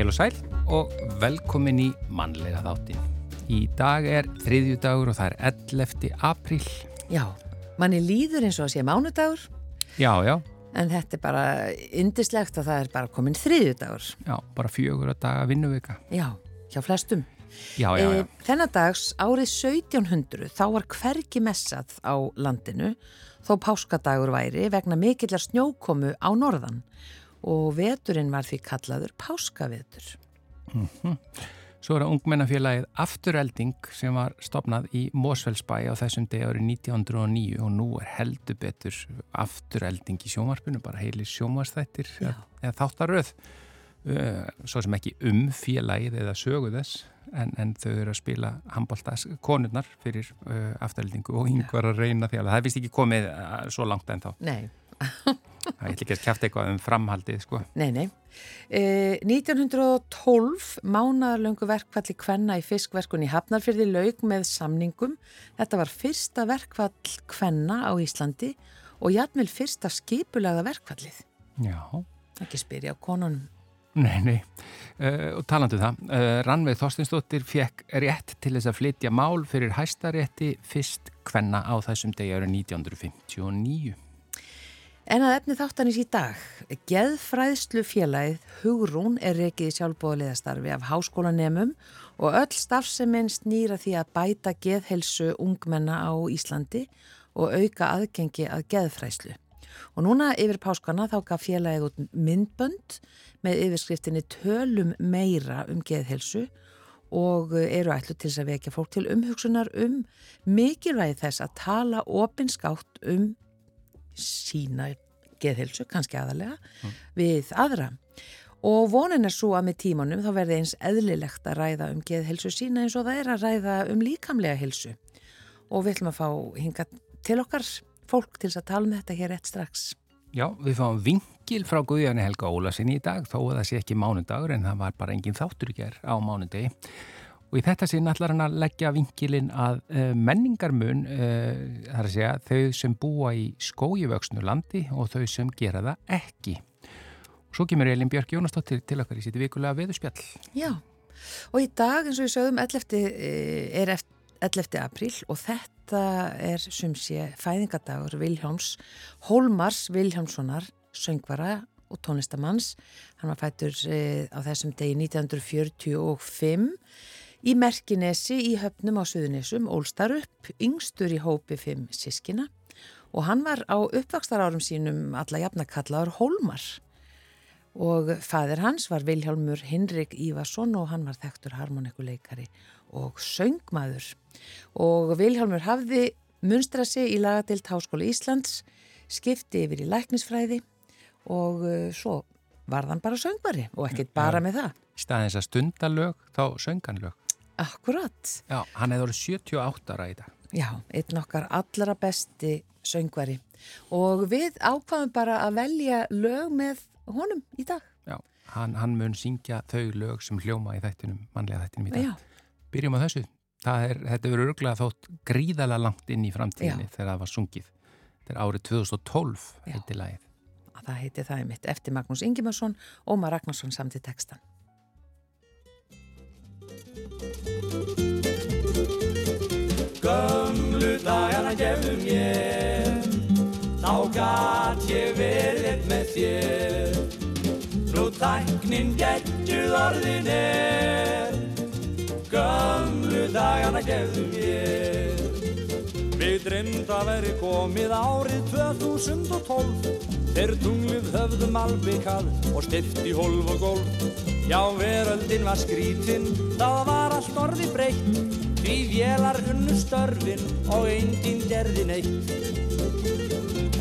Heil og sæl og velkomin í mannlega þáttin. Í dag er þriðju dagur og það er 11. apríl. Já, manni líður eins og að sé mánudagur. Já, já. En þetta er bara indislegt að það er bara komin þriðju dagur. Já, bara fjögur að daga vinnuvika. Já, hjá flestum. Já, já, já. E, þennan dags árið 1700 þá var hverki messað á landinu þó páskadagur væri vegna mikillar snjókomu á norðan og veturinn var því kallaður páskavetur. Mm -hmm. Svo er það ungmennafélagið Afturelding sem var stopnað í Mósfellsbæ á þessum degi árið 1909 og nú er heldur betur Afturelding í sjómarspunu, bara heilir sjómarstættir eða þáttaröð. Uh, svo sem ekki um félagið eða sögu þess en, en þau eru að spila handbóltas konurnar fyrir uh, afturheldingu og yngvar að reyna því að það vist ekki komið uh, svo langt en þá Nei Það er ekki að kæft eitthvað um framhaldið sko. Nei, nei. Eh, 1912 mánadarlöngu verkfalli Kvenna í fiskverkunni Hafnarfyrði laug með samningum. Þetta var fyrsta verkfall Kvenna á Íslandi og jætmil fyrsta skipulaga verkfallið. Já. Ekki spyrja á konunum. Nei, nei, uh, og talandu um það, uh, Rannveig Þorstinsdóttir fekk rétt til þess að flytja mál fyrir hæstarétti fyrst hvenna á þessum degi árið 1959. En að efni þáttanis í dag, geðfræðslu félagið Hugrún er reikið sjálfbóðaliðastarfi af háskólanemum og öll starfseminn snýra því að bæta geðhelsu ungmenna á Íslandi og auka aðgengi að geðfræðslu. Og núna yfir páskana þá gaf félagið út myndbönd með yfirskriftinni tölum meira um geðhelsu og eru ætlu til þess að vekja fólk til umhugsunar um mikilvægi þess að tala opinskátt um sína geðhelsu, kannski aðalega, mm. við aðra. Og vonin er svo að með tímanum þá verði eins eðlilegt að ræða um geðhelsu sína eins og það er að ræða um líkamlega helsu. Og við ætlum að fá hinga til okkar fólk til að tala um þetta hér rétt strax. Já, við fáum vingil frá Guðjarni Helga Ólasin í dag, þó að það sé ekki mánudagur en það var bara engin þáttur í gerð á mánudegi. Og í þetta sinn ætlar hann að leggja vingilin að uh, menningarmun, uh, þar að segja, þau sem búa í skójivöksnu landi og þau sem gera það ekki. Og svo kemur Elin Björk Jónastóttir til okkar í sitt vikulega veðuspjall. Já, og í dag eins og við sögum 11. er 11. apríl og þetta er sem sé fæðingadagur Viljáms, Hólmars Viljámssonar, söngvara og tónlistamanns. Hann var fættur á þessum degi 1945 Í Merkinesi í höfnum á Suðunisum ólstar upp yngstur í hópi fimm sískina og hann var á uppvakstarárum sínum alla jafnakallaður Hólmar og fadir hans var Vilhjálmur Hinrik Ívarsson og hann var þekktur harmonikuleikari og söngmaður og Vilhjálmur hafði munstrað sig í lagadilt Háskóla Íslands, skipti yfir í læknisfræði og svo var hann bara söngvari og ekkert bara með það. Staðins að stundalög þá sönganlög. Akkurat. Já, hann hefði orðið 78 ára í dag. Já, einn okkar allra besti söngvari og við ákvaðum bara að velja lög með honum í dag. Já, hann, hann mun syngja þau lög sem hljóma í þættinum, mannlega þættinum í dag. Já. Byrjum á þessu. Er, þetta verður örgulega þótt gríðala langt inn í framtíðinni Já. þegar það var sungið. Þetta er árið 2012 heiti lagið. Það heiti það í mitt eftir Magnús Ingimarsson og Ómar Ragnarsson samt í textan. Gömlu dagana gefðu mér. Þá gæt ég verið með þér. Nú tæknin geggjuð orðin er. Gömlu dagana gefðu mér. Við dreymd að veri komið árið 2012 Þeir tunglið höfðum albikað og stift í holv og gólf. Já, veröldin var skrítinn, það var allt orði breytt. Því vélar unnu störfin og enginn gerði neitt.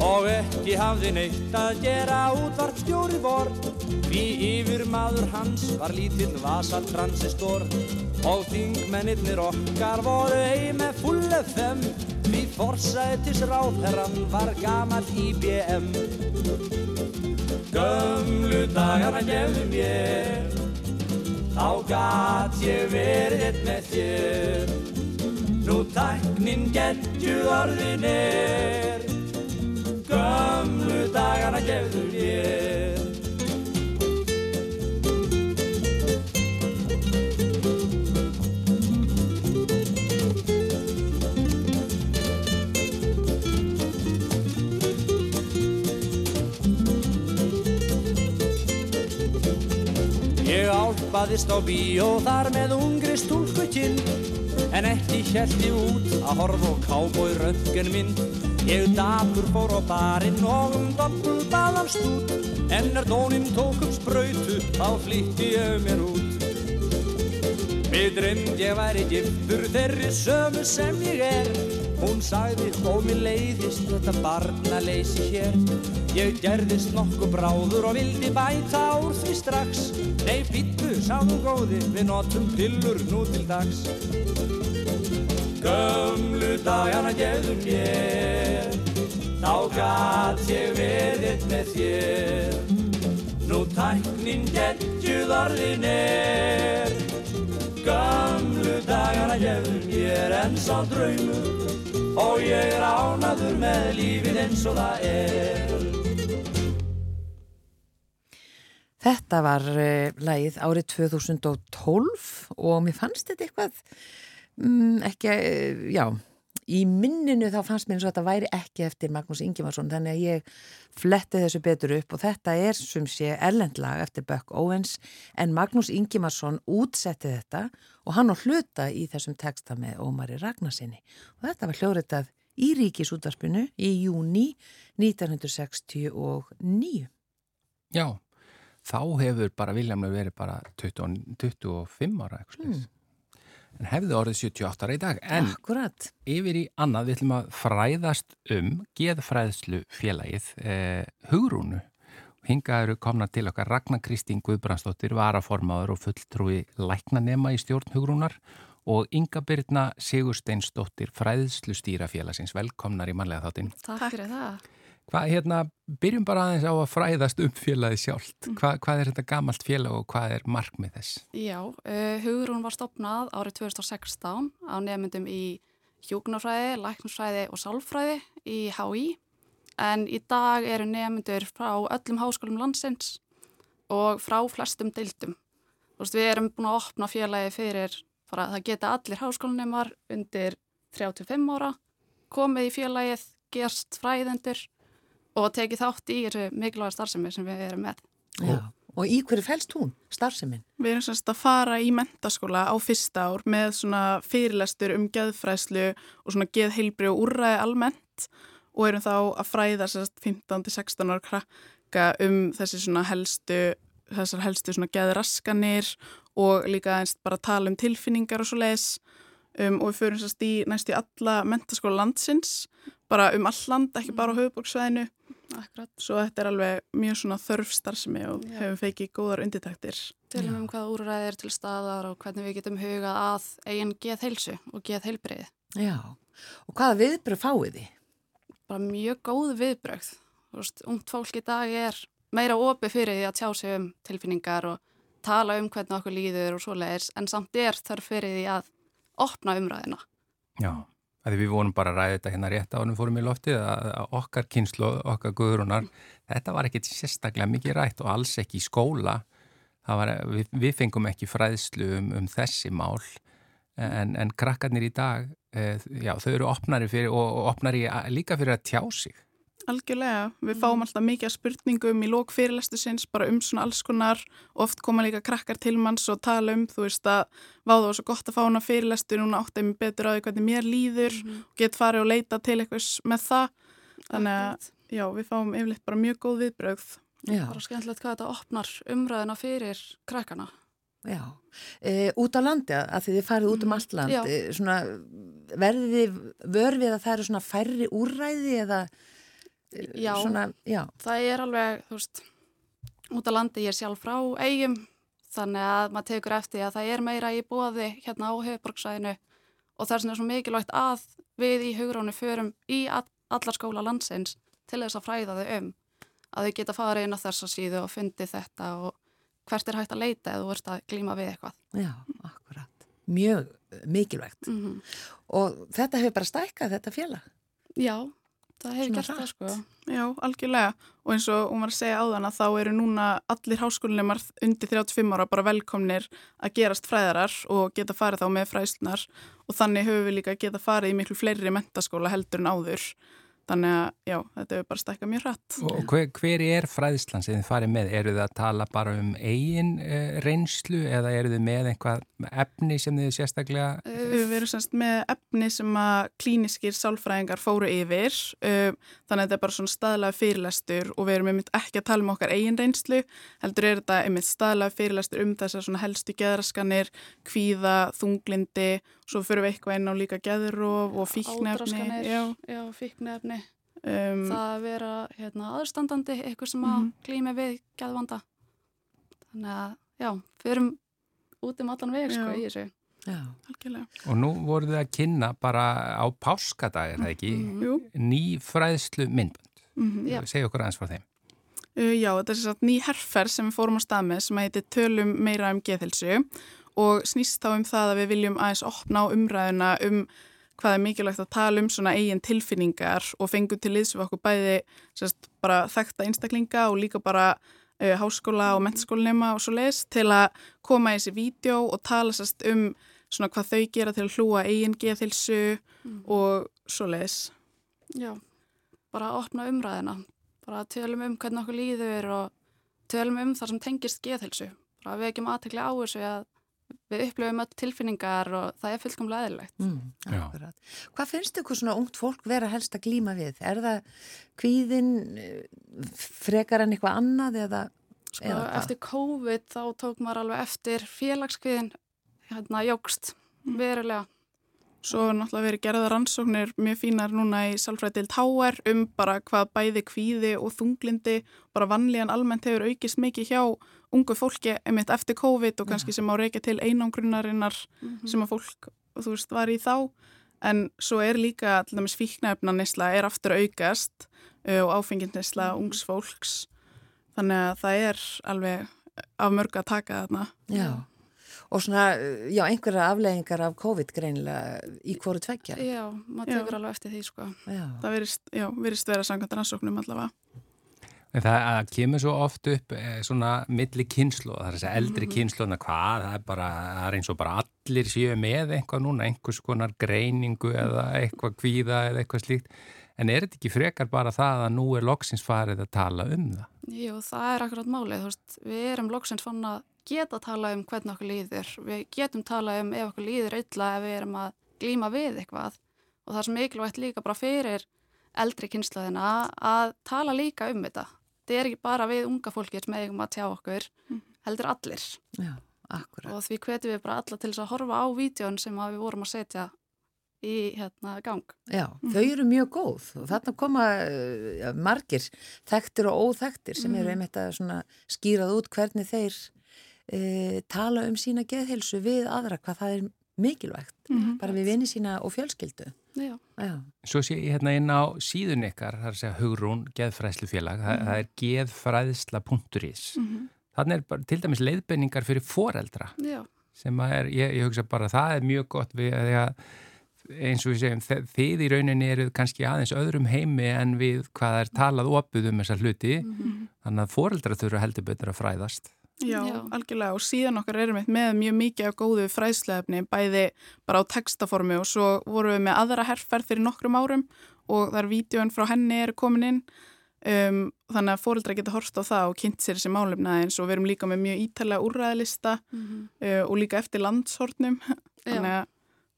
Og ekki hafði neitt að gera útvart stjóri vor. Því yfir maður hans var lítill vasatransistor. Og þingmennir okkar voru hei með fulle fem. Því forsætis ráðherran var gamal IBM Gömlu dagana gefðu mér. Þá gat ég verið eitt með þér. Nú tæknin geggjuð orðin er Gömlu dagana gefðu mér Lappaðist á bíó þar með ungri stúlkukinn En ekki hjælti út að horfa og kábói röntgen mynd Ég dapur fór á barinn og um doppul baðan stút. En er dónin tók upp spröytu þá flýtti ég mér út. Mér drömd ég væri giftur þeirri sömu sem ég er Hún sagði og mér leiðist þetta barna leysi hér. Ég gerðist nokkuð bráður og vildi bæta úr því strax. Nei býttu, sáðu góði, við notum pillur nú til dags. Gömlu dagana gefðu mér Þá gat ég verið með þér. Nú tæknin geggjuð orðin er Gömlu dagana gefðu mér en sá draumur Og ég er ánaður með lífið eins og það er. Þetta var uh, lagið árið 2012 og mér fannst þetta eitthvað mm, ekki, uh, já, í minninu þá fannst mér eins og þetta væri ekki eftir Magnús Ingimarsson þannig að ég fletti þessu betur upp og þetta er sem sé erlendlag eftir Buck Owens en Magnús Ingimarsson útsetti þetta og hann á hluta í þessum texta með Ómari Ragnarsinni og þetta var hljóritað í ríkisútarpinu í júni 1969. Já, þá hefur bara Viljamlu verið bara 20, 25 ára eitthvað mm. En hefði orðið 78 ára í dag en Akkurat. yfir í annað við ætlum að fræðast um geðfræðslu félagið eh, Hugrúnu Hinga eru komna til okkar Ragnar Kristín Guðbrandsdóttir, varaformaður og fulltrúi læknanema í stjórn Hugrúnar og Inga Byrna Sigursteinsdóttir, fræðslu stýrafélagsins. Velkomnar í manlega þáttinn. Takk fyrir það. Hvað, hérna, byrjum bara aðeins á að fræðast um félagi sjálft. Mm. Hva, hvað er þetta gamalt félag og hvað er markmið þess? Já, uh, Hugrún var stopnað árið 2016 á nefnundum í hjókunarfræði, læknusfræði og sálfræði í HÍ en í dag eru nefnundur frá öllum háskólum landsins og frá flestum deildum. Þú veist, við erum búin að opna félagi fyrir, það geta allir háskólanemar undir 35 ára, komið í félagið, gerst fræðendur og tekið þátt í þessu mikilvæga starfsemi sem við erum með. Já, og í hverju fælst hún, starfsemin? Við erum semst að fara í mentaskóla á fyrsta ár með svona fyrirlestur um geðfræðslu og svona geðheilbri og úrræði almennt og erum þá að fræða semst 15-16 ára krakka um þessi svona helstu, þessar helstu svona geðraskanir og líka einst bara tala um tilfinningar og svo leiðis um, og við förum semst í næst í alla mentaskóla landsins bara um all land, ekki bara á höfubóksvæðinu Akkurat. Svo þetta er alveg mjög svona þörf starfsemi og Já. hefum feikið góðar undirtæktir. Tölum um hvað úrræði er til staðar og hvernig við getum hugað að eigin geðheilsu og geðheilbriði. Já, og hvaða viðbröð fáið þið? Bara mjög góð veist, ungt fólk í dag er meira opið fyrir því að tjá sig um tilfinningar og tala um hvernig okkur líður og svoleiðis en samt er þörf fyrir því að opna umræðina. Já, að við vonum bara að ræða þetta hérna rétt ánum fórum í loftið að, okkar kynslu, okkar guðrunar, þetta var ekkit sérstaklega mikið rætt og alls ekki í skóla. Var, við, við fengum ekki fræðslu um, um þessi mál en, en krakkarnir í dag, e, já, þau eru opnari fyrir og opnari líka fyrir að tjá sig. Algjörlega, við fáum alltaf mikið spurningum í lók fyrirlestu sinns bara um svona alls konar. Oft koma líka krakkar til manns og tala um þú veist að váðu og svo gott að fá hana fyrirlestu núna áttið mér betur á því hvernig mér líður mm og get farið og leita til eitthvað með það. Þannig að já, við fáum yfirleitt bara mjög góð viðbrögð. Já. Bara skemmtilegt hvað þetta opnar umræðina fyrir krakkana. Já, e, út á landi að því þið farið út um allt land e, svona, verðið þið vörfið að það eru svona færri úrræði eða Já, svona, já, það er alveg, þú veist, út á landi ég er sjálf frá eigum, þannig að maður tekur eftir að það er meira í bóði hérna á höfuborgsæðinu og það er svona svo mikilvægt að við í hugránu förum í allar skóla landsins til þess að fræða þau um að þau geta farið inn á þessa síðu og fundið þetta og hvert er hægt að leita eða þú ert að glíma við eitthvað. Já, akkurat. Mjög mikilvægt. Mm -hmm. Og þetta hefur bara stækkað þetta félag? Já, það hefur gert það sko. Já, algjörlega. Og eins og hún var að segja áðan að þá eru núna allir háskólinemar undir 35 ára bara velkomnir að gerast fræðarar og geta farið þá með fræðslunar og þannig höfum við líka geta farið í miklu fleiri mentaskóla heldur en áður þannig að já, þetta er bara stækkað mjög hratt. Og hver, hver er fræðslan sem þið farið með? Eru þið að tala bara um eigin uh, reynslu eða eru þið með einhvað efni sem þið sérstaklega? Uh, við erum semst með efni sem að klíniskir sálfræðingar fóru yfir, uh, þannig að þetta er bara svona staðlega fyrirlestur og við erum einmitt ekki að tala um okkar eigin reynslu, heldur er þetta einmitt staðlega fyrirlestur um þessar svona helstu geðraskanir, kvíða, þunglindi, svo fyrir við eitthvað inn á líka geðróf og fíknefni. Já, já fíknefni um, það að vera hérna, aðstandandi eitthvað sem að mm -hmm. klími við gæðvanda þannig að já, við erum út um allan veg sko í þessu. Og nú voru þið að kynna bara á páskadag, er það ekki? Mm -hmm. Ný fræðslu myndbund. Mm -hmm. Segja okkur aðeins frá þeim. Uh, já, þetta er svo ný herfer sem við fórum á stað með sem heitir Tölum meira um geðhilsu og snýst þá um það að við viljum aðeins opna á umræðuna um hvað er mikilvægt að tala um svona eigin tilfinningar og fengu til liðsum okkur bæði sérst, bara þekta einstaklinga og líka bara uh, háskóla og mentskólinema og svo leiðis til að koma í þessi vídeo og tala sérst um svona hvað þau gera til að hlúa eigin geðhilsu mm. og svo leiðis. Já, bara að opna umræðina, bara að tölum um hvernig okkur líður og tölum um þar sem tengist geðhilsu, bara að við ekki maður aðtekla á þessu að við upplöfum öll tilfinningar og það er fullkomlega eðlilegt. Mm, Hvað finnst ykkur svona ungt fólk vera helst að glíma við? Er það kvíðin frekar en eitthvað annað eða, sko, eða eftir COVID þá tók maður alveg eftir félagskviðin hérna jógst mm. verulega. Svo náttúrulega verið gerða rannsóknir mjög fínar núna í Salfræðild HR um bara hvað bæði kvíði og þunglindi, bara vanlíðan almennt hefur aukist mikið hjá ungu fólki einmitt eftir COVID og kannski ja. sem á reykja til einangrunarinnar mm -hmm. sem að fólk, þú veist, var í þá en svo er líka allaveg fíknæfna nesla er aftur aukast uh, og áfenginnesla mm -hmm. ungs fólks þannig að það er alveg af mörg að taka þarna Já og svona, já, einhverja afleggingar af COVID greinilega í hverju tveggja Já, maður tegur alveg eftir því sko já. Það verist, já, verist vera samkvæmt rannsóknum allavega Það kemur svo oft upp eh, svona milli kynslu það er þess að eldri mhm. kynsluðna hvað, það er bara, það er eins og bara allir séu með eitthvað núna, einhvers konar greiningu eða eitthvað kvíða eða eitthvað slíkt, en er þetta ekki frekar bara það að nú er loksins farið að tala um það? Jú, það er akkurat málið, þú veist, við erum loksins fann að geta að tala um hvernig okkur líður, við getum tala um ef okkur líður illa ef við erum að glíma við eitthvað. Og það er mikilvægt líka bara fyrir eldri kynsluðina að tala líka um þetta þetta er ekki bara við unga fólki sem eigum að tjá okkur, mm. heldur allir. Já, akkurat. Og því hvetum við bara alla til þess að horfa á vídjón sem við vorum að setja í hérna gang. Já, mm. þau eru mjög góð og þarna koma ja, margir þekktir og óþekktir sem mm. eru einmitt að skýrað út hvernig þeir e, tala um sína geðhelsu við aðra, hvað það er mikilvægt, -hmm. bara við vinni sína og fjölskyldu. Já. Já. Svo sé ég hérna inn á síðun ykkar, það er að segja Hugrún, geðfræðslufélag, mm -hmm. það er geðfræðsla.is. Mm -hmm. Þannig er bara, til dæmis leiðbenningar fyrir foreldra. Já. Sem að er, ég, ég hugsa bara, það er mjög gott við að eins og við segjum, þið í rauninni eru kannski aðeins öðrum heimi en við hvað er talað opuð um þessa hluti. Mm -hmm. Þannig að foreldra þurfa heldur betur að fræðast. Já, Já, algjörlega. Og síðan okkar erum við með mjög mikið af góðu fræðsleifni bæði bara á textaformi og svo vorum við með aðra herrferð fyrir nokkrum árum og þar vídjóin frá henni er komin inn. Um, þannig að fórildra geta horst á það og kynnt sér þessi málefna eins og við erum líka með mjög ítalega úrræðalista mm -hmm. uh, og líka eftir landshortnum þannig að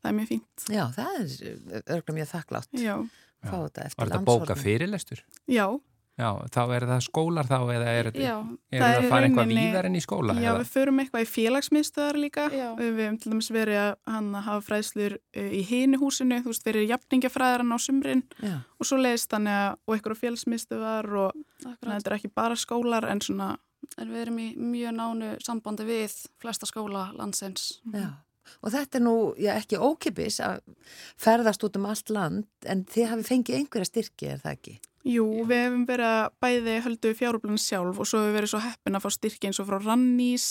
það er mjög fínt. Já, það er örgulega mjög þakklátt. Já, Já. Var þetta bóka fyrirlestur? Já Já, þá er það skólar þá eða er, já, er það að fara eitthvað víðar enn í skóla? Já, eða? við förum eitthvað í félagsmiðstöðar líka. Já. Við hefum til dæmis verið að hafa fræðslur eh, í hinuhúsinu, þú veist, verið jafningafræðaran á sumrin og svo leiðist þannig að, og eitthvað félagsmiðstöðar og þetta er ekki bara skólar en svona... En við erum í mjög nánu sambandi við flesta skóla landsins. Já. Og þetta er nú, já ekki ókipis að ferðast út um allt land en þið hafi fengið einhverja styrki, er það ekki? Jú, Já. við hefum verið að bæði höldu fjárúplan sjálf og svo hefur við verið svo heppin að fá styrki eins og frá Rannís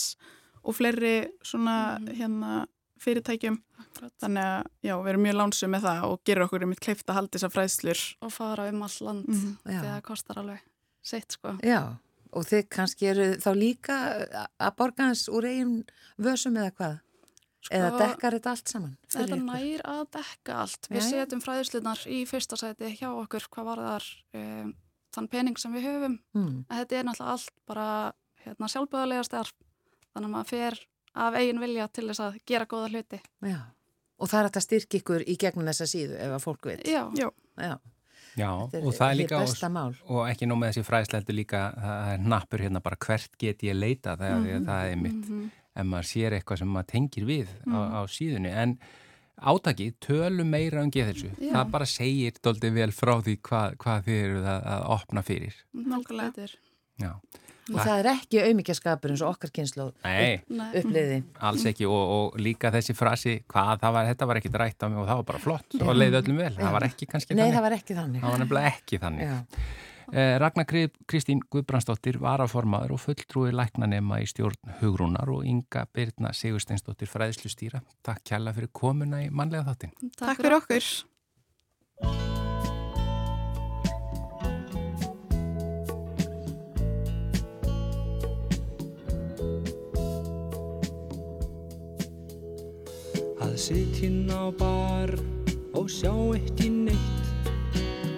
og fleiri svona mm. hérna fyrirtækjum. Akkurat. Þannig að já, við erum mjög lánsum með það og gerur okkur um eitt kleift að halda þessar fræðslur. Og fara um all land mm. þegar það kostar alveg sitt sko. Já, og þið kannski eru þá líka að borga hans úr eigin vössum eða hvað? Sko, Eða dekkar þetta allt saman? Þetta ykkur? nær að dekka allt. Við Jæja. setjum fræðislunar í fyrsta sæti hjá okkur hvað var þar um, þann pening sem við höfum. Mm. Þetta er náttúrulega allt bara hérna, sjálfböðulega starf. Þannig að maður fer af eigin vilja til þess að gera góða hluti. Já. Og það er að styrkja ykkur í gegnum þessa síðu ef að fólk veit. Já, Já. Já. Já, Þetta og það er líka mál. og ekki nóg með þessi fræðsleildu líka það er nappur hérna bara hvert get ég leita þegar mm -hmm. það er mitt Mhm. Ef maður sér eitthvað sem maður tengir við á, á síðunni. En átakið tölum meira um geðhelsu Já. það bara segir doldið vel frá því hvað, hvað þið eru að, að opna fyrir. Nákvæmlega. Já, Og það er ekki auðmyggjaskapur eins og okkar kynslu uppliði. alls ekki. Og, og líka þessi frasi hvað það var, þetta var ekki drætt á mig og það var bara flott. Og leiði öllum vel, það var ekki kannski Nei, þannig. það var ekki þannig. það var nefnilega ekki þannig. Já. Ragnar Kri- Kristín Guðbrandsdóttir varaformaður og fulltrúi læknanema í stjórn Hugrúnar og Inga Birna Sigursteinsdóttir fræðslustýra. Takk kjalla fyrir komuna í mannlega þáttin. Takk fyrir okkur. Að sitjinn á bar og sjá eitt í neitt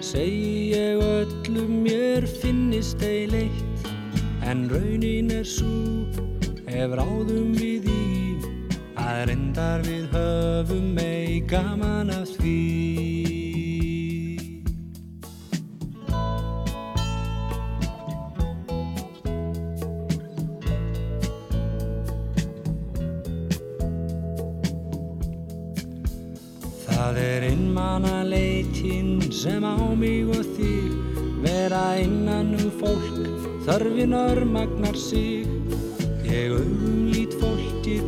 Segi ég öllum mér finnist ei leitt. En raunin er svo ef ráðum við í Að reyndar við höfum ei gaman af því. Það er einmanna leitin sem á mig og þig Vera innan um fólk, þörfin örmagnar sig. Ég augum lít fólkið,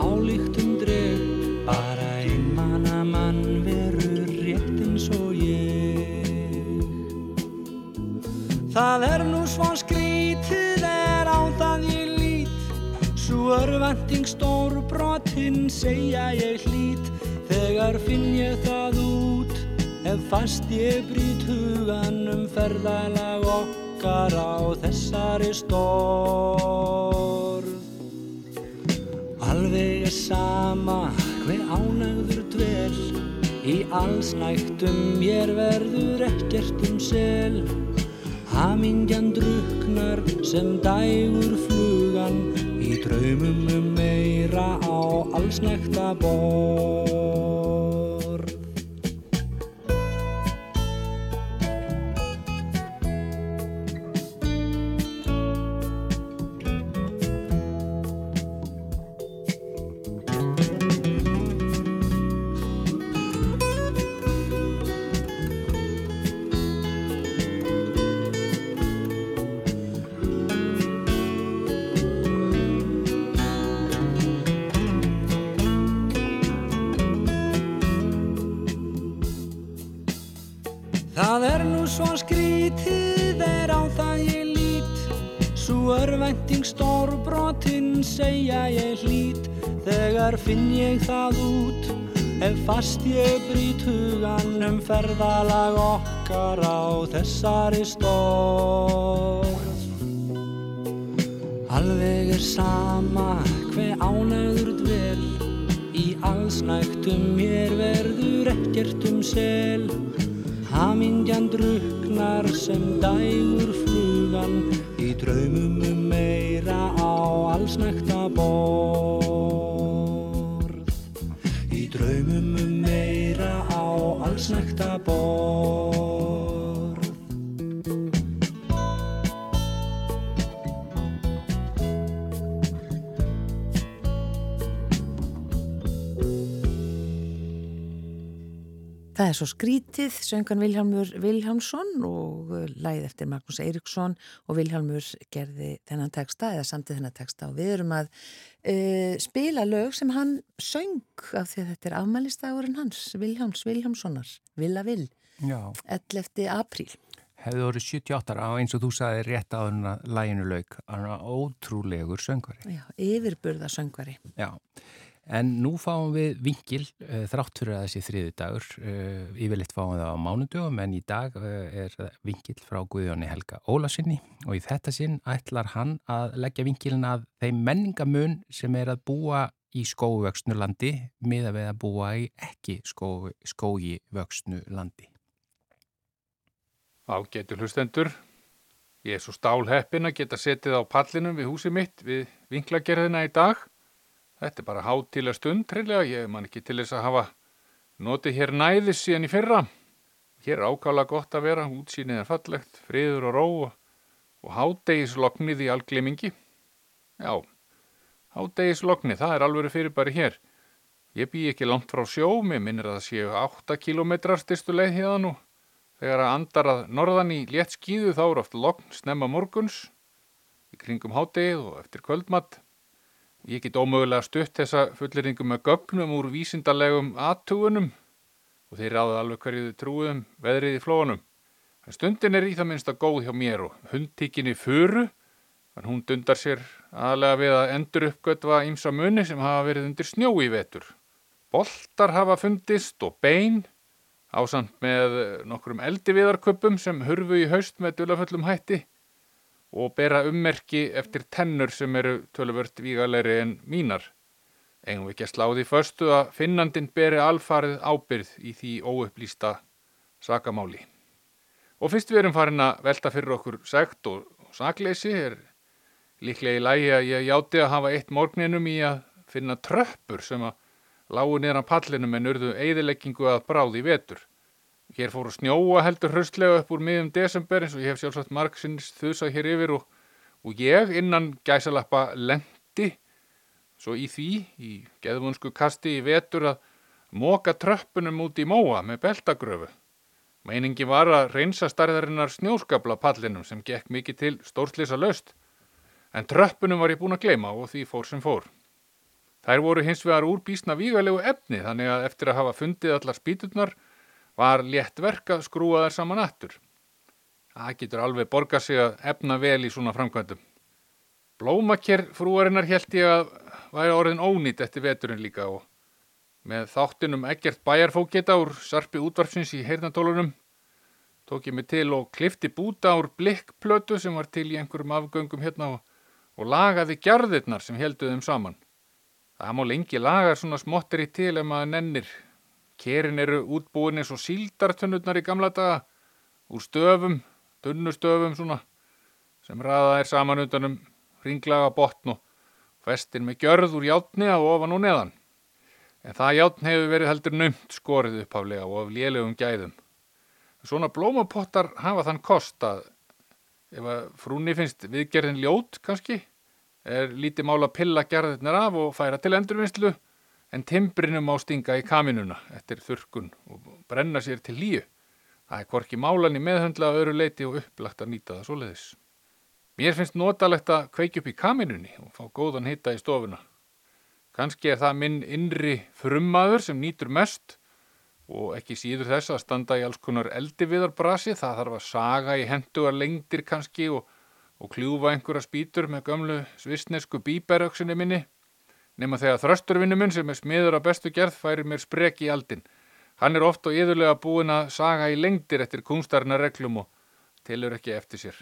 álíktum dreg Bara einmanna mann verur rétt eins og ég. Það er nú svo skrítið er á það ég lít Sú örvending stór brotinn segja ég hlít Þegar finn ég það út Ef fast ég brýt hugan um ferðalag okkar á þessari stórð Alveg er sama hver ánægður dvel Í allsnægtum mér verður ekkert um sel. Hamingjan druknar sem dægur flugan Í draumum um meira á allsnægta borð Þegar finn ég það út Ef fast ég brýt hugan um ferðalag okkar á þessari stórð Alveg er sama hver ánæður dvel Í allsnægtum mér verður ekkert um sel. Hamingjan druknar sem dægur Það er svo skrítið, söngan Vilhelmur Vilhelmsson og uh, læð eftir Magnús Eiríksson og Vilhelmur gerði þennan texta eða samtið þennan texta og við erum að uh, spila lög sem hann söng af því að þetta er afmælistagurinn hans, Vilhelms Vilhelmssonar, Villa Vill, Já. 11. apríl. Hefði orðið 78 á eins og þú sagði rétt á hann að læginu lauk. Hann var ótrúlegur söngvari. Já, yfirburða söngvari. Já. En nú fáum við vingil uh, þrátt fyrir að þessi þriði dagur. Uh, yfirleitt fáum við það á mánudögum en í dag uh, er vingil frá Guðjóni Helga Ólasinni og í þetta sinn ætlar hann að leggja vingilin að þeim menningamun sem er að búa í skóvöxnu landi miða við að búa í ekki skógi vöxnu landi. Ágætu hlustendur, ég er svo stálheppin að geta setið á pallinum við húsi mitt við vinklagerðina í dag. Þetta er bara hátilega stund, treylega, ég man ekki til þess að hafa notið hér næðis síðan í fyrra. Hér er ákala gott að vera, útsýnið er fallegt, friður og ró og hádegisloknið í alglimingi. Já, hádegisloknið, það er alveg fyrir bara hér. Ég bý ekki langt frá sjó, mér minnir að það séu 8 kilometrar styrstu leið hérna nú. Þegar að andar að norðan í létt skýðu þá eru oft lokn snemma morguns í kringum hádegið og eftir kvöldmatt. Ég get ómögulega stutt þessa fulleringu með gögnum úr vísindarlegum aðtugunum og þeir ráða alveg hverju þau trúum veðrið í flónum. En stundin er í það minnst að góð hjá mér og hundtíkinni furu, en hún dundar sér aðlega við að endur uppgötva ímsa munni sem hafa verið undir snjó í vetur. Boltar hafa fundist og bein ásamt með nokkrum eldiviðarköpum sem hurfu í haust með dölaföllum hætti og bera ummerki eftir tennur sem eru töluvört vígalegri en mínar. Engum ekki að sláði förstu að finnandin beri alfarið ábyrð í því óupplýsta sakamáli. Og fyrst við erum farin að velta fyrir okkur segt og sakleysi er líklega í lægi að ég játi að hafa eitt morgninum í að finna tröppur sem að lágu niðran pallinum en urðu eigðileggingu að bráði vetur. Hér fóru snjóa heldur hröstlega upp úr miðum desember eins og ég hef sjálfsagt margsins þusa hér yfir og, og ég innan gæsalappa lendi svo í því, í geðvunsku kasti í vetur að móka tröppunum út í móa með beltagröfu. Meiningi var að reynsa starðarinnar snjóskabla pallinum sem gekk mikið til stórslisa löst en tröppunum var ég búin að gleyma og því fór sem fór. Þær voru hins vegar úr bísna vígalegu efni þannig að eftir að hafa fundið allar spýturnar var létt verk að skrúa þær saman aftur. Það getur alveg borgað sig að efna vel í svona framkvæmdum. Blómakjær frúarinnar held ég að væri orðin ónýtt eftir veturinn líka og með þáttinum ekkert bæjarfókita úr sarpi útvarfsins í heyrnatólunum tók ég mig til og klifti búta úr blikkplötu sem var til í einhverjum afgöngum hérna og, og lagaði gjarðirnar sem helduðum saman. Það má lengi laga svona smottir í til ef maður nennir. Kerin eru útbúin eins og síldartunnurnar í gamla daga, úr stöfum, tunnustöfum svona, sem raða er saman undanum ringlaga botn og festin með gjörð úr játni að ofan og neðan. En það játn hefur verið heldur nömt skorið upphaflega og af lélögum gæðum. Svona blómapottar hafa þann kost að ef að frúni finnst viðgerðin ljót kannski, er lítið mála pilla gerðirnir af og færa til endurvinnslu en timbrinum á stinga í kaminuna eftir þurkun og brenna sér til líu. Það er hvorki málan í meðhundla öru leiti og upplagt að nýta það svoleiðis. Mér finnst notalegt að kveiki upp í kaminunni og fá góðan hitta í stofuna. Kanski er það minn innri frummaður sem nýtur mest og ekki síður þess að standa í alls konar eldi viðarbrasi. Það þarf að saga í henduar lengdir kannski og og kljúfa einhverja spýtur með gömlu svisnesku bíberöksinni minni nema þegar þrösturvinnu minn sem er smiður á bestu gerð færi mér spreki í aldin. Hann er oft og yðurlega búin að saga í lengdir eftir kunstarna reglum og tilur ekki eftir sér.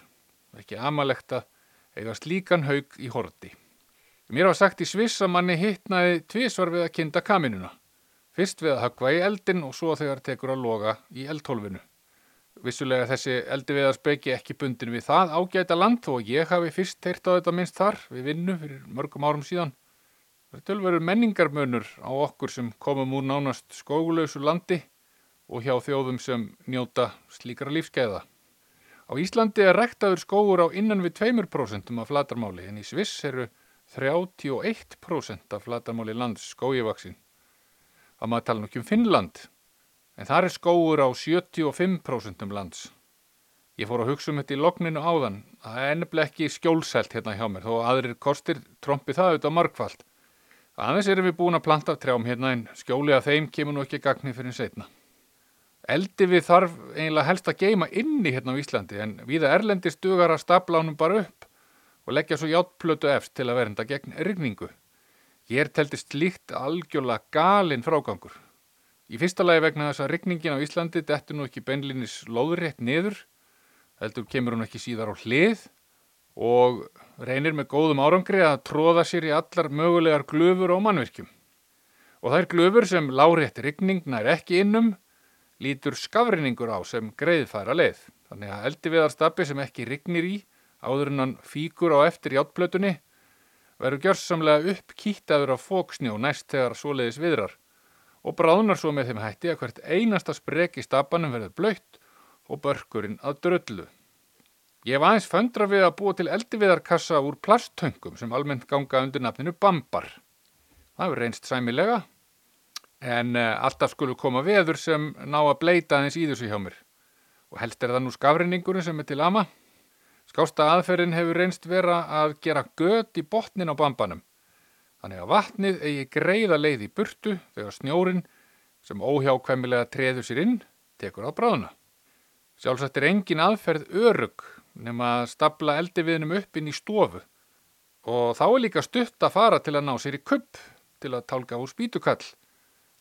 Ekki amalegt að eiga slíkan haug í horti. Mér var sagt í Sviss að manni hittnaði tvísvar við að kinda kaminuna. Fyrst við að högva í eldin og svo þegar tekur að loga í eldhólfinu. Vissulega þessi eldi við að speki ekki bundin við það ágæta land og ég hafi fyrst teirt á þetta minnst þar við vinnu fyrir mörgum árum síðan. Er tölverur menningarmönur á okkur sem komum úr nánast skógulösu landi og hjá þjóðum sem njóta slíkara lífskeiða. Á Íslandi er rektaður skógur á innan við 2% af flatarmáli en í Sviss eru 31% af flatarmáli lands skógivaksin. Það maður tala nokkjum Finnland en þar er skóur á 75% lands. Ég fór að hugsa um þetta í logninu áðan, það er ennabla ekki skjólselt hérna hjá mér, þó aðrir kostir trombi það auðvitað markvallt. Aðeins erum við búin að planta trjám hérna en skjóli að þeim kemur nú ekki gagni fyrir setna. Eldi við þarf eiginlega helst að geima inni hérna á Íslandi en viða erlendi stugar að stapla ánum bara upp og leggja svo hjáttplötu efst til að verinda gegn rigningu. Ég er teltist líkt algjörlega galinn frágangur. Í fyrsta lagi vegna þess að rigningin á Íslandi dettur nú ekki beinlinis loðrétt niður, heldur kemur hún ekki síðar á hlið og reynir með góðum árangri að tróða sér í allar mögulegar glöfur og mannvirkjum. Og þær glöfur sem lárétt rigning nær ekki innum lítur skafrinningur á sem greiðfæra leið. Þannig að eldiviðarstabi sem ekki rignir í áður en hann fíkur á eftir hjáttplötunni verður gjörsamlega upp kýttaður af fóksnjó næst þegar svoleiðis viðrar og bráðnar svo með þeim hætti að hvert einasta sprek í stabanum verður blöytt og börkurinn að dröllu. Ég hef aðeins föndra við að búa til eldiviðarkassa úr plasttöngum sem almennt ganga undir nafninu bambar. Það hefur reynst sæmilega en uh, alltaf skulu koma veður sem ná að bleita aðeins í þessu hjá mér og helst er það nú skafrinningurinn sem er til ama. Skásta aðferðin hefur reynst vera að gera gött í botnin á bambanum Þannig að vatnið eigi greiða leið í burtu þegar snjórin sem óhjákvæmilega treður sér inn tekur á bráðuna. Sjálfsagt er engin aðferð örug nema að stapla eldiviðnum upp inn í stofu og þá er líka stutt að fara til að ná sér í kupp til að tálka úr spítukall.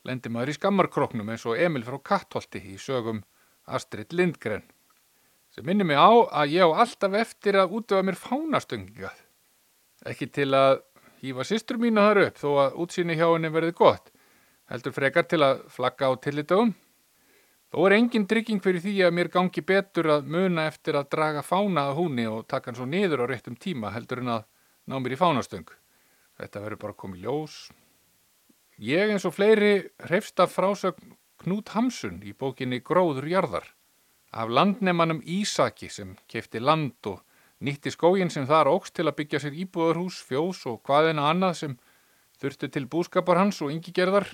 Lendi maður í skammarkroknum eins og Emil frá Kattholti í sögum Astrid Lindgren sem minnir mig á að ég á alltaf eftir að útöfa mér fánastungingað. Ekki til að hýfa sýstur mínu þar upp þó að útsýni hjá henni verði gott, heldur frekar til að flagga á tillitagum. Þó er engin trygging fyrir því að mér gangi betur að muna eftir að draga fána að húnni og taka hann svo niður á réttum tíma heldur en að ná mér í fánastöng. Þetta verður bara komið ljós. Ég eins og fleiri hrefst af frásögn Knút Hamsun í bókinni Gróður jarðar af landnemanum Ísaki sem kefti land og nýtti skógin sem þar ógst til að byggja sér íbúðarhús, fjós og hvaðina annað sem þurfti til búskapar hans og yngi gerðar.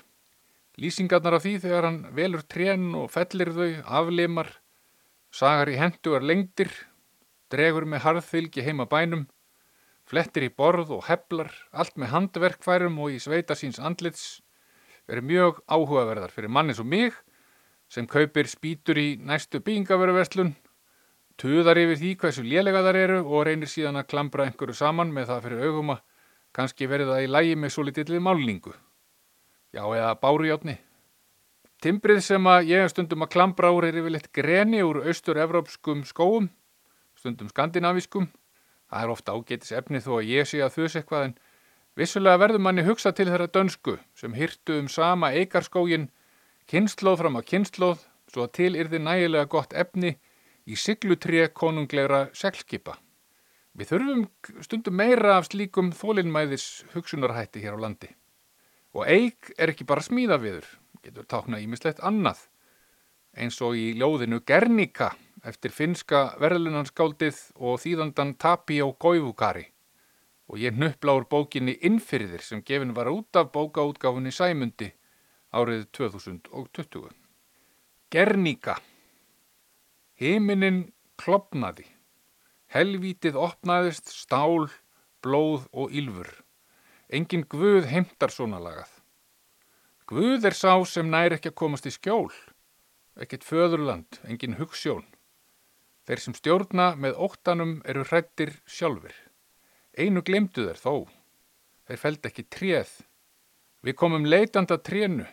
Lýsingarnar af því þegar hann velur trén og fellir þau, aflimar, sagar í hendugar lengdir, dregur með harðfylgi heima bænum, flettir í borð og heflar, allt með handverkfærum og í sveita síns andlits, verið mjög áhugaverðar fyrir mannis og mig sem kaupir spýtur í næstu byggingaveruverslun tuðar yfir því hversu lélega þar eru og reynir síðan að klambra einhverju saman með það fyrir augum að kannski verið það í lægi með svo litillið málningu. Já, eða bárujátni. Timbrið sem að ég stundum að klambra úr er yfirleitt greni úr austur-evrópskum skóum, stundum skandinavískum. Það er ofta ágetis efni þó að ég sé að þus eitthvað en vissulega verður manni hugsa til þeirra dönsku sem hyrtu um sama eigarskógin, kynnslóð fram á kynnslóð, svo að til yrði nægilega gott efni í siglutré konunglegra seglskipa. Við þurfum stundum meira af slíkum þólinnmæðis hugsunarhætti hér á landi. Og eig er ekki bara smíða viður, getur tákna ímislegt annað, eins og í ljóðinu Gernika eftir finska verðlunanskáldið og þýðandan Tapio Goivukari og ég nöppla úr bókinni Innfyrðir sem gefin var út af bókaútgáfunni Sæmundi árið 2020. Gernika Himinin klopnaði, helvítið opnaðist stál, blóð og ylfur. Engin Guð heimtar svona lagað. Guð er sá sem næri ekki að komast í skjól, ekkert föðurland, engin hugssjón. Þeir sem stjórna með óttanum eru hrættir sjálfur. Einu glemdu þeir þó. Þeir feld ekki tréð. Við komum leitanda trénu.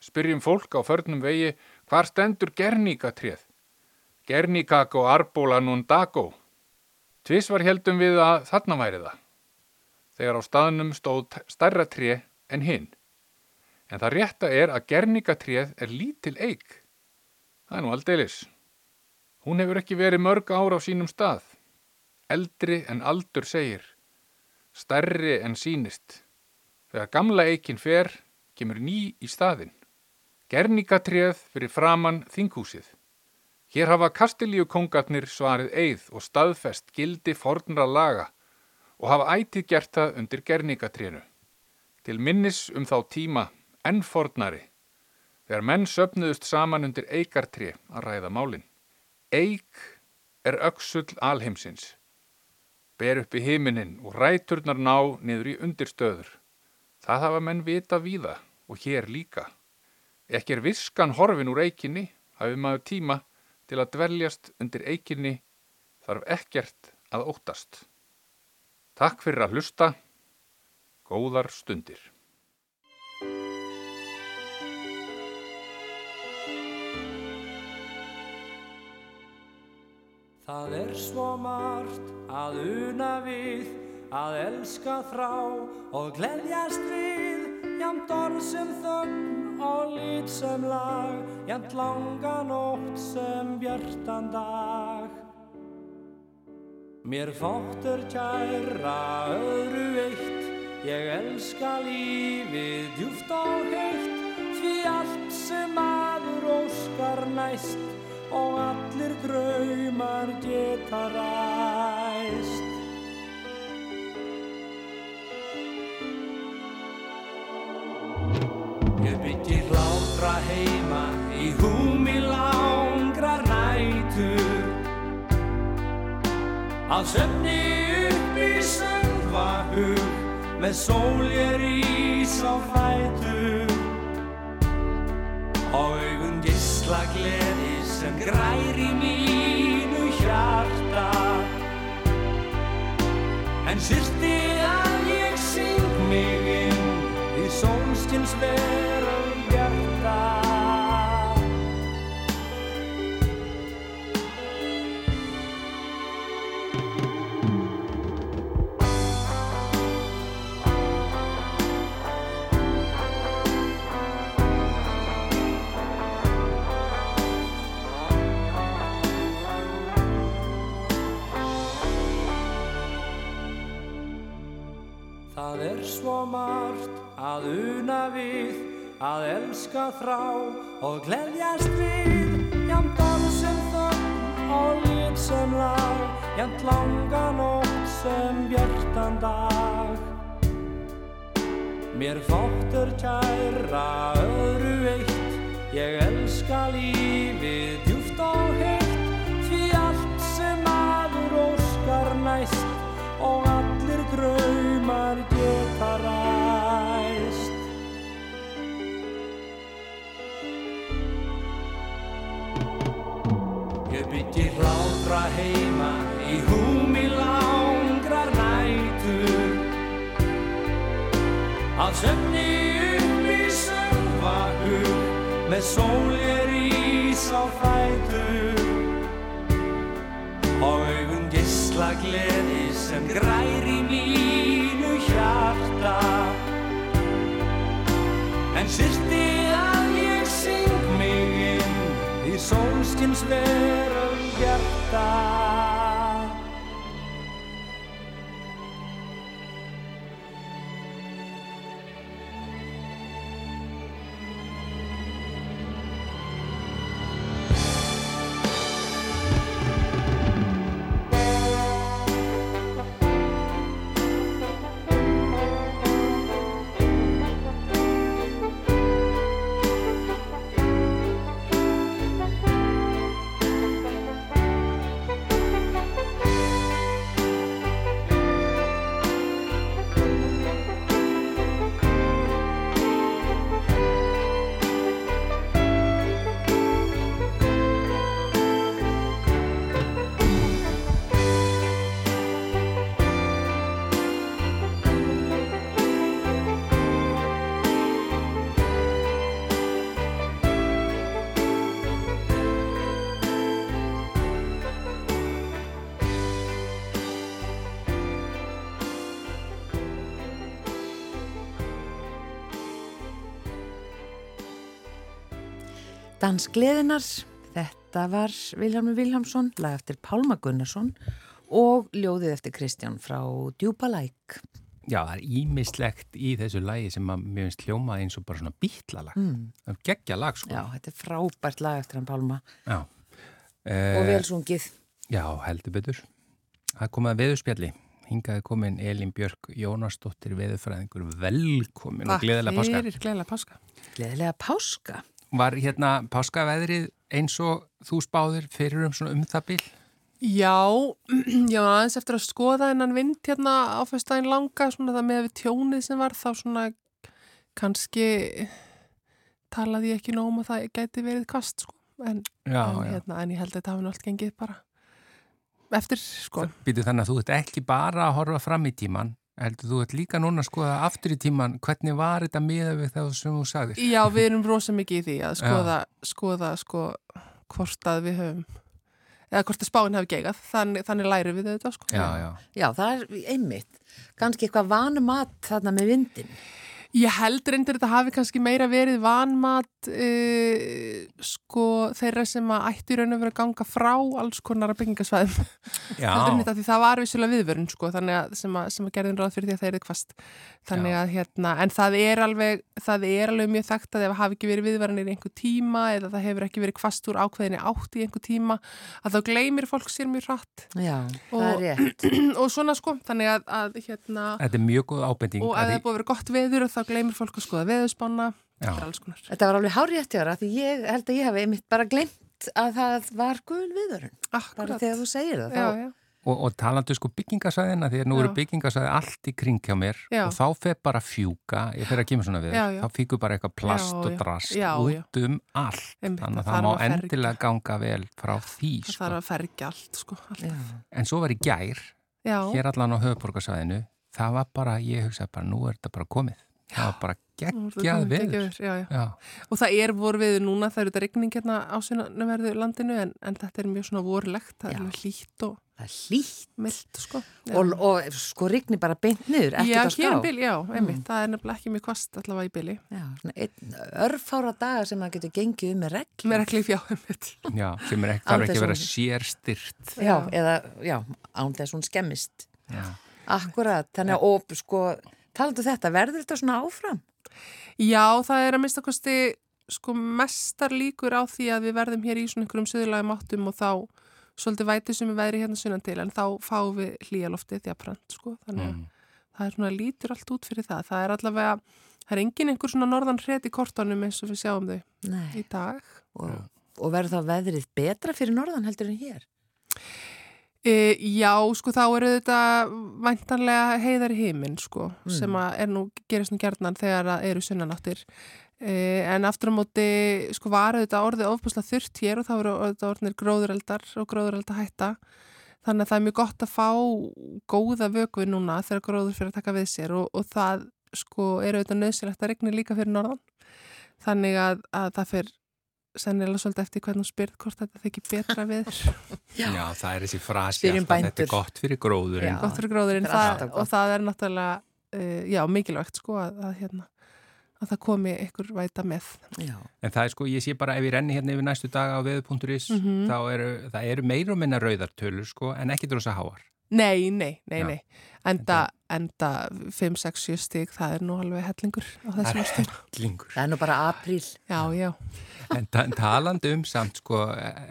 Spyrjum fólk á förnum vegi hvar stendur gerníka tréð. Gernikak og Arbóla Nundago. Tvis var heldum við að þarna væri það. Þegar á staðnum stóð starra tré en hinn. En það rétta er að Gernikatrið er lítil eig. Það er nú aldeilis. Hún hefur ekki verið mörg ára á sínum stað. Eldri en aldur segir. Starri en sínist. Þegar gamla eigin fer, kemur ný í staðin. Gernikatrið fyrir framann þinghúsið. Hér hafa kastilíu kongarnir svarið eið og staðfest gildi fornra laga og hafa ætið gert það undir gerningatrénu. Til minnis um þá tíma enn fornari, þegar menn söpnuðust saman undir eigartré að ræða málinn. Eig er öksull alheimsins, ber upp í himinin og ræturnar ná niður í undirstöður. Það hafa menn vita víða og hér líka. Ekki er viskan horfin úr eiginni, hafi maður tíma, til að dveljast undir eiginni þarf ekkert að óttast. Takk fyrir að hlusta. Góðar stundir. Það er svo margt að una við, að elska þrá og gleðjast við, jamt orð sem þögn og lit sem lag, jamt langa nótt sem bjartan dag. Mér fóttur kæra öðru eitt, ég elska lífið djúft og heitt, því allt sem aður óskar næst og allir draumar geta ræst. Ég byggi hlátra heima í húmi Að söfni upp í söngvahug með sól ég rís á fætur. Og augun gísla gleði sem grær í mínu hjarta. En sýrti að ég syng mig inn í sólskins veröld svo margt að una við, að elska þrá og gleðjast við, jamt orð sem þögn og lit sem lag, jamt langa nótt sem bjartan dag. Mér fóttur kæra öðru eitt, ég elska lífið Byggi hlátra heima í húmi langrar nætur. Að söfni upp í söngvahug með sól ég rís á fætur. Og augun gísla gleði sem grær í mínu hjarta. En sýrti að ég syng mig inn í sólskins veröld hjarta Dansgleðinar, þetta var Vilhelmur Vilhelmsson, lag eftir Pálma Gunnarsson og ljóðið eftir Kristján frá Djúpalæk. Já, það er ímislegt í þessu lagi sem að mér finnst hljóma eins og bara svona bítlalag. Mm. Það er geggja lag, sko. Já, þetta er frábært lag eftir hann Pálma Já. og Eh, velsungið. Já, heldur betur. Það kom að veðurspjalli. Hingaði komin Elin Björk Jónasdóttir veðurfræðingur. Velkomin og gleðilega páska. fyrir, gleðilega páska. Gleðilega páska. Var hérna páskaveðrið eins og þú spáðir fyrir um svona um það bíl? Já, var aðeins eftir að skoða hennan vind hérna á fyrstæðin langa, svona það með við tjónið sem var, þá svona kannski talaði ég ekki nóg um að það gæti verið kast, sko. En, Já, en, já. hérna, en ég held að þetta hafi allt gengið bara eftir, sko. Býtu þannig að þú ert ekki bara að horfa fram í tíman, heldur þú ert líka núna að skoða aftur í tíman, hvernig var þetta miða við það sem þú sagðir? Já, við erum rosa mikið í því að skoða, skoða sko, hvort að við höfum eða hvort að spáin hafi geigað, þannig, þannig læri við þetta sko. Já, já. Já, það er einmitt. Kannski eitthvað vanumat þarna með vindin. Ég held reyndir þetta hafi kannski meira verið vanmat uh, sko þeirra sem að ættu í raun og verið að ganga frá alls konar að byggingasvæðum Já, því það var vissulega viðvörun sko þannig að sem að, sem að gerðin ráð fyrir því að þeir eru kvast þannig Já. að hérna en það er alveg, það er alveg mjög þekkt að ef það hafi ekki verið viðvörunir í einhver tíma eða það hefur ekki verið kvast úr ákveðinni átt í einhver tíma að þá gleymir fólk sér mjög hratt Já, það Og- er rétt. og svona sko þannig að, að hérna það þá gleymir fólk að skoða það konar Þetta var alveg hjá þér, af því ég held að ég hef einmitt bara glemt að það var gul viðurinn. Bara þegar þú segir það. já, þá- já. Og, og talandu sko byggingasvæðina, því að nú Já. eru byggingasvæði allt í kring hjá mér Já. og þá fer bara fjúka, ég fer að kemur svona við, Já, já. þá fíkur bara eitthvað plast Já, og drast Já, já. út um allt. Einmitt, Þannig að það það má endilega ganga vel frá því. það Sko. þarf að fergja allt sko. En svo var í gær, já, hér allan á höfuborgarsvæðinu, það var bara, ég hugsaði bara, nú er þetta bara komið. Það var bara geggjað veður. já, já. Já, og það er voru við núna það eru þetta rigning hérna á sunnverðu landinu en, en þetta er mjög svona vorlegt það er hlýtt og Það er hlýtt. sko. Og, og sko rigni bara beint niður, já, hér bil, já, einmitt, Mm. það er nefnilega ekki mjög kvast allavega í bili svona örfára daga sem maður getur gengið um með regl. mér er ekki líf, já, sem er Án þarf ekki að vera sérstyrt. Já, eða, já, án þess hún skemmist. Akkurat, þannig að, og sko, talandu þetta, verður þetta svona áfram? já, það er að mista kosti sko mestar líkur á því að við verðum hér í svona einhverjum söðurlægum áttum og þá svolítið vætið sem við veðri hérna sunnan til en þá fáum við hlýjaloftið jafnframt sko, þannig að Mm. það er svona lítur allt út fyrir það. Það er allavega, það er engin einhver svona norðan hret í kortónum eins og við sjáum þau Nei. í dag. Og, og verður það veðrið betra fyrir norðan heldur en hér? E, já, sko þá eru þetta væntanlega heiðar í heiminn sko, Mm. sem er nú, gerist nú gjarnan þegar það eru sunnanáttir. E, en aftur á móti, sko var þetta orðið ofbúslega þurrt hér og þá eru þetta orðinir gróðureldar og gróðurelda hætta. Þannig að það er mjög gott að fá góða vöku núna þegar gróður fyrir að taka við sér og, og það sko eru auðvitað nöðsilegt að regni líka fyrir norðan. Þannig að, að það fyrir sennilega svolítið eftir hvernig þú spyrð hvort þetta þykir betra við. Já. Já, það er þessi frasi Spyrjum alltaf, þetta bændur. er gott fyrir gróðurinn. Já. gott fyrir gróðurinn þetta er það, alltaf gott. og það er náttúrulega uh, já, mikilvægt sko að, að, hérna, að það komi ykkur væta með Já. En það er sko, ég sé bara ef ég renni hérna yfir næstu daga á veðu.is, Mhm. þá eru, það eru meira og minna rauðartölur sko, en ekki drosa háar. Nei, nei, nei, Já. nei enda, enda 5, 6, 7 stig það er nú alveg hellingur á þessum ástum Lingur. Það er nú bara apríl. Já, já, En ta talandi um samt sko,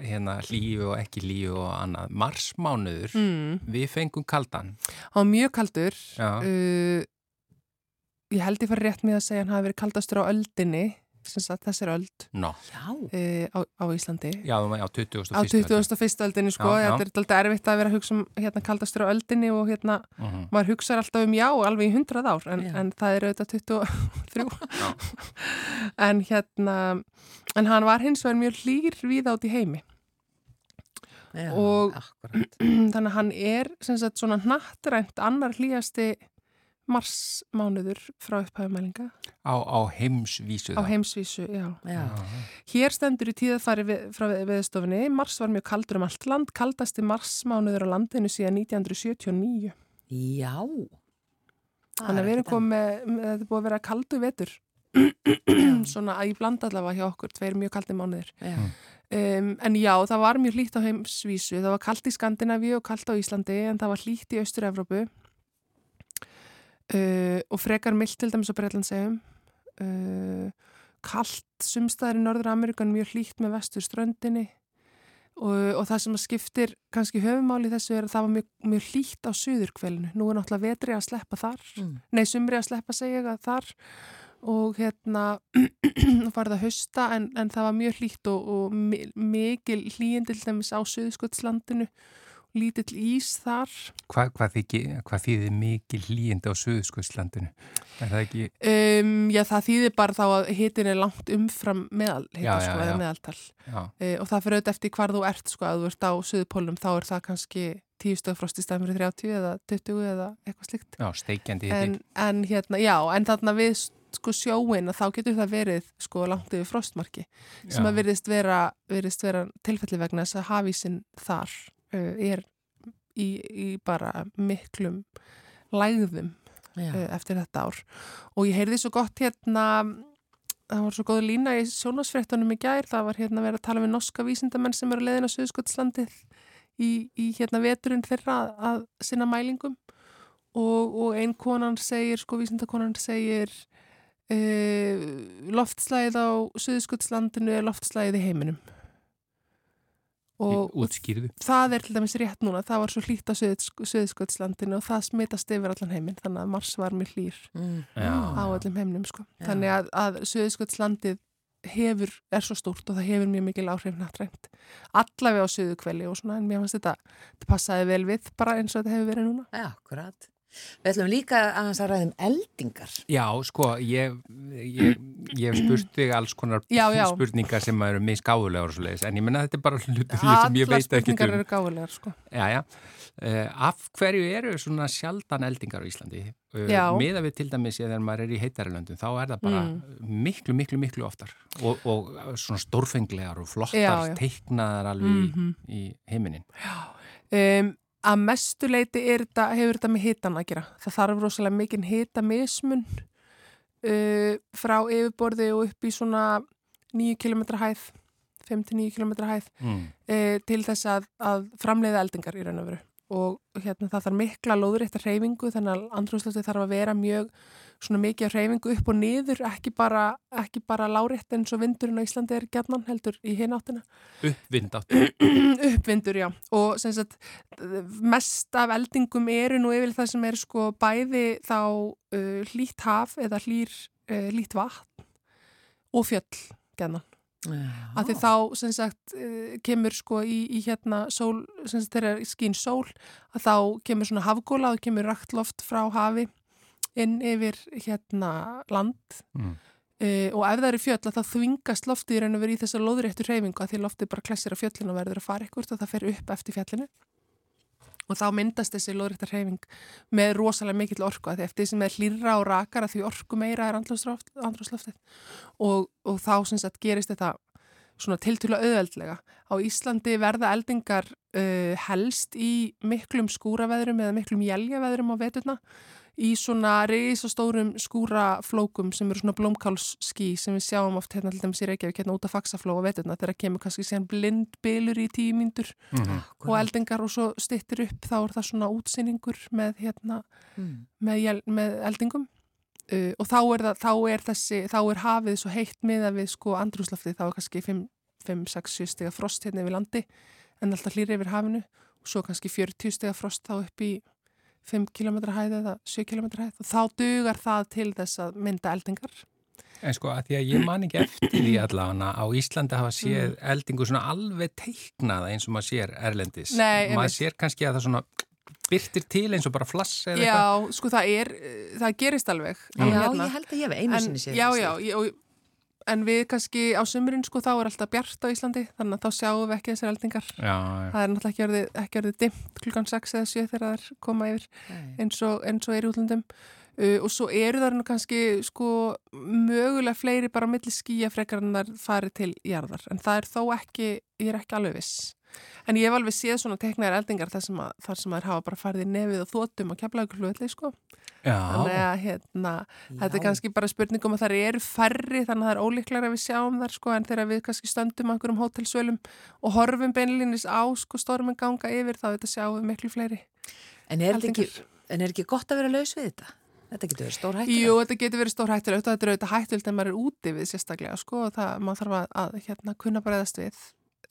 hérna lífi og ekki lífi og annað, marsmánuður, mm. við fengum kaldan. var mjög kaldur Já. uh, ég held ég fara rétt með að segja hann hafi verið kaldastur á öldinni sagt þessir öld Nó, Já. uh, á, á Íslandi já, á 20. á 21. öldinni sko, Já, já. þetta er alltaf erfitt að vera að hugsa um hérna kaldastur á öldinni og hérna Uh -huh. maður hugsaður alltaf um já alveg í 100 ár en, Já. en það er auðvitað 23 en hérna en hann var hins vegar mjög hlýr við átt í heimi Já, Og- akkurat. þannig að hann er sem sagt svona nattrænt annar hlýjasti marsmánuður frá upphæfumælinga Á, á heimsvísu á heimsvísu, já. Já. Hér stendur í tíðafari við, frá veðstofinni mars var mjög kaldur um allt land kaldasti marsmánuður á landinu síðan 1979 Já. Þannig að við erum komið með, með þetta er búið að vera kaldu vetur. Svona að ég blanda allavega hjá okkur tveir mjög kaldi mánuðir. Um, en já, það var mjög hlýtt á heimsvísu. Það var kallt í Skandinavíu og kallt á Íslandi en það var hlýtt í Austur-Evrópu uh, og frekar mild til dæmis á Breitlandsegjum uh, kallt sumstaðar í Norður Amerikan mjög hlýtt með vestur ströndinni og, og það sem að skiptir kannski höfumáli þessu er að það var mjög, mjög hlýtt á suðurkvelinu nú er náttúrulega vetri að sleppa þar. Mm. nei, sumri að sleppa segja ég að þar. Og hérna farið að hausta en, en það var mjög hlýtt og, og mi- mikil hlýjinn til dæmis á Suðskottslandinu lítill ís þar Hva, hvað, þykki, hvað þýðir mikil hlýjindi á Suðskvistlandinu? Er það ekki, um, já það þýðir bara þá að hitin er langt umfram meðal hitin sko, eða meðaltal uh, og það fyrir auðvitað eftir hvar þú ert sko að þú ert á Suðupólum þá er það kannski 10 stöða frost í staðin fyrir 30 eða 20 eða eitthvað slikt Já, steikjandi en, hitti. en hérna, já, en þarna við sko sjóin að þá getur það verið sko langt yfir frostmarki sem Já. að virðist vera, vera tilfelli vegna þess að hafísinn þar er í, í bara miklum lægðum Já. uh, eftir þetta ár. Og ég heyrði svo gott hérna það var svo góð lína í sjónasfréttunum í gær það var hérna verið að tala við norska vísindamenn sem eru leiðin á Suðskottslandið í, í hérna veturinn þeirra að, að sinna mælingum. Og, og ein konan segir, sko vísindakonan segir uh, loftslæðið á Suðskottslandinu er loftslæðið í heiminum og, og Útskýrðu. það er til dæmis rétt núna, það var svo hlýtt á Suðskottslandinu og það smitast yfir allan heiminn, þannig að Mars var mjög hlýr Mm. Á öllum heimnum sko. Þannig að, að Suðskottslandið hefur, er svo stórt og það hefur mjög mikil áhrif nattrænt. Allavega á Suðukveli og svona, en mér fannst þetta, þetta passaði vel við bara eins og þetta hefur verið núna. Já, akkurat. Við ætlum líka aðeins að ræðum eldingar. Já, sko, ég, ég, ég hef spurt þig alls konar Já, já. spurningar sem eru misgáðulegar og svo leiðis, en ég menna þetta er bara hluti því sem ég Allar veit ekki spurningar um. eru gáfulegar sko. Já, já. Uh, af hverju eru svona sjaldan eldingar á Íslandi? Uh, Já. Miða við til dæmis þegar maður er í heitarlöndum, þá er það bara Mm. miklu, miklu, miklu oftar og, og svona stórfenglegar og flottar, Já, já. teiknaðar alveg Mhm. í, í heiminin. Um, að mestu leiti er þetta, hefur þetta með hitan að gera. Það þarf rosalega mikinn hitamismun uh, frá yfirborði og upp í svona 9 km hæð, 5-9 km hæð. Mm. e, til þess að, að framleiða eldingar í raun og veru og hérna það þarf mikla lóðrétta hreyfingu þannig að andrúrslöfti þarf að vera mjög svona mikið hreyfingu upp og niður ekki bara, ekki bara lárétt eins og vindurinn á Íslandi er gætnan heldur í hináttina Uppvind átt. uppvindur já. Og sem sagt mest af eldingum eru nú yfir það sem er sko bæði þá uh, hlýtt haf eða hlýr, uh, hlýtt vatn og fjöll gætnan að því þá sem sagt eh, kemur sko í, í hérna sól, sem sagt er skín sól að þá kemur svona hafgóla og kemur rakt loft frá hafi inn yfir hérna land. Mm. uh, og ef það eru fjöll að þá þvingast loftið í raun og verið í þessa loðréttu reyfingu að því loftið bara klessir á fjöllinu og verður að fara ykkur og það fer upp eftir fjallinu og þá myndast þessi loðrétta reyfing með rosalega mikill orku að því eftir sem er hlýra og rakara því orku meira er andrúsloftið og, og þá sagt gerist þetta svona tiltúla auðveldlega. Á Íslandi verða eldingar uh, helst í miklum skúraveðrum eða miklum jæljaveðrum á veturna í svona reysastórum skúraflókum sem eru svona blómkálsský sem við sjáum oft hérna til dæmis í Reykjavík hérna út af faksafló á veturna þegar kemur kannski síðan blindbilur í tíu mínútur Mm. og eldingar og svo stittir upp þá er það svona útsýningur með hérna Mm. með, með eldingum uh, og þá er, það, þá er þessi þá er hafið svo heitt miða við sko andrúslaftið, þá er kannski 5-6-7 stiga frost hérna yfir landi en alltaf hlýri yfir hafinu og svo kannski 40 stiga frost þá upp í 5 km hæð eða 7 km hæð og þá dugar það til þess að mynda eldingar En sko, að því að ég man ekki eftir því allavega á Íslandi hafa séð Mm. eldingu svona alveg teiknaða eins og maður sér erlendis. Nei, maður sér kannski að það svona byrtir til eins og bara flass eða Já, sko það er, uh, það gerist alveg Já, hérna. ég held að ég hef einu sinni séð já, þessi. já, ég- og, en við kannski á sumurinn sko þá er alltaf bjart á Íslandi þannig að þá sjáum við ekki þessar eldingar. Já, já. það er náttúrulega ekki orðið, dimmt klukkan 6 eða 7 þegar það er koma yfir eins og, eins og er í útlöndum. Uh, og svo eru það nú kannski sko mögulega fleiri bara milli skýja frekar en það fari til jarðar. En það er þó ekki, ég er ekki alveg viss. En ég hef alveg séð svona teknaðar eldingar þar sem, að, þar sem að hafa bara farið í nefið og þóttum og kemlaðu hlutli sko þannig að hérna Þetta er kannski bara spurningum að það eru færri þannig að það er ólíklar að við sjáum þar sko en þegar við kannski stöndum á einhverjum hótelsölum og horfum beinlinis á sko stormin ganga yfir þá þetta sjáum við miklu fleiri En er, þetta ekki, er ekki gott að vera laus við þetta? Þetta getur verið stór hættur. Jú, þetta getur verið stór hættulegt og þetta er auðvitað hættulegt en maður er úti við sérstaklega sko og það, maður þarf að, að hérna kunna bregðast við.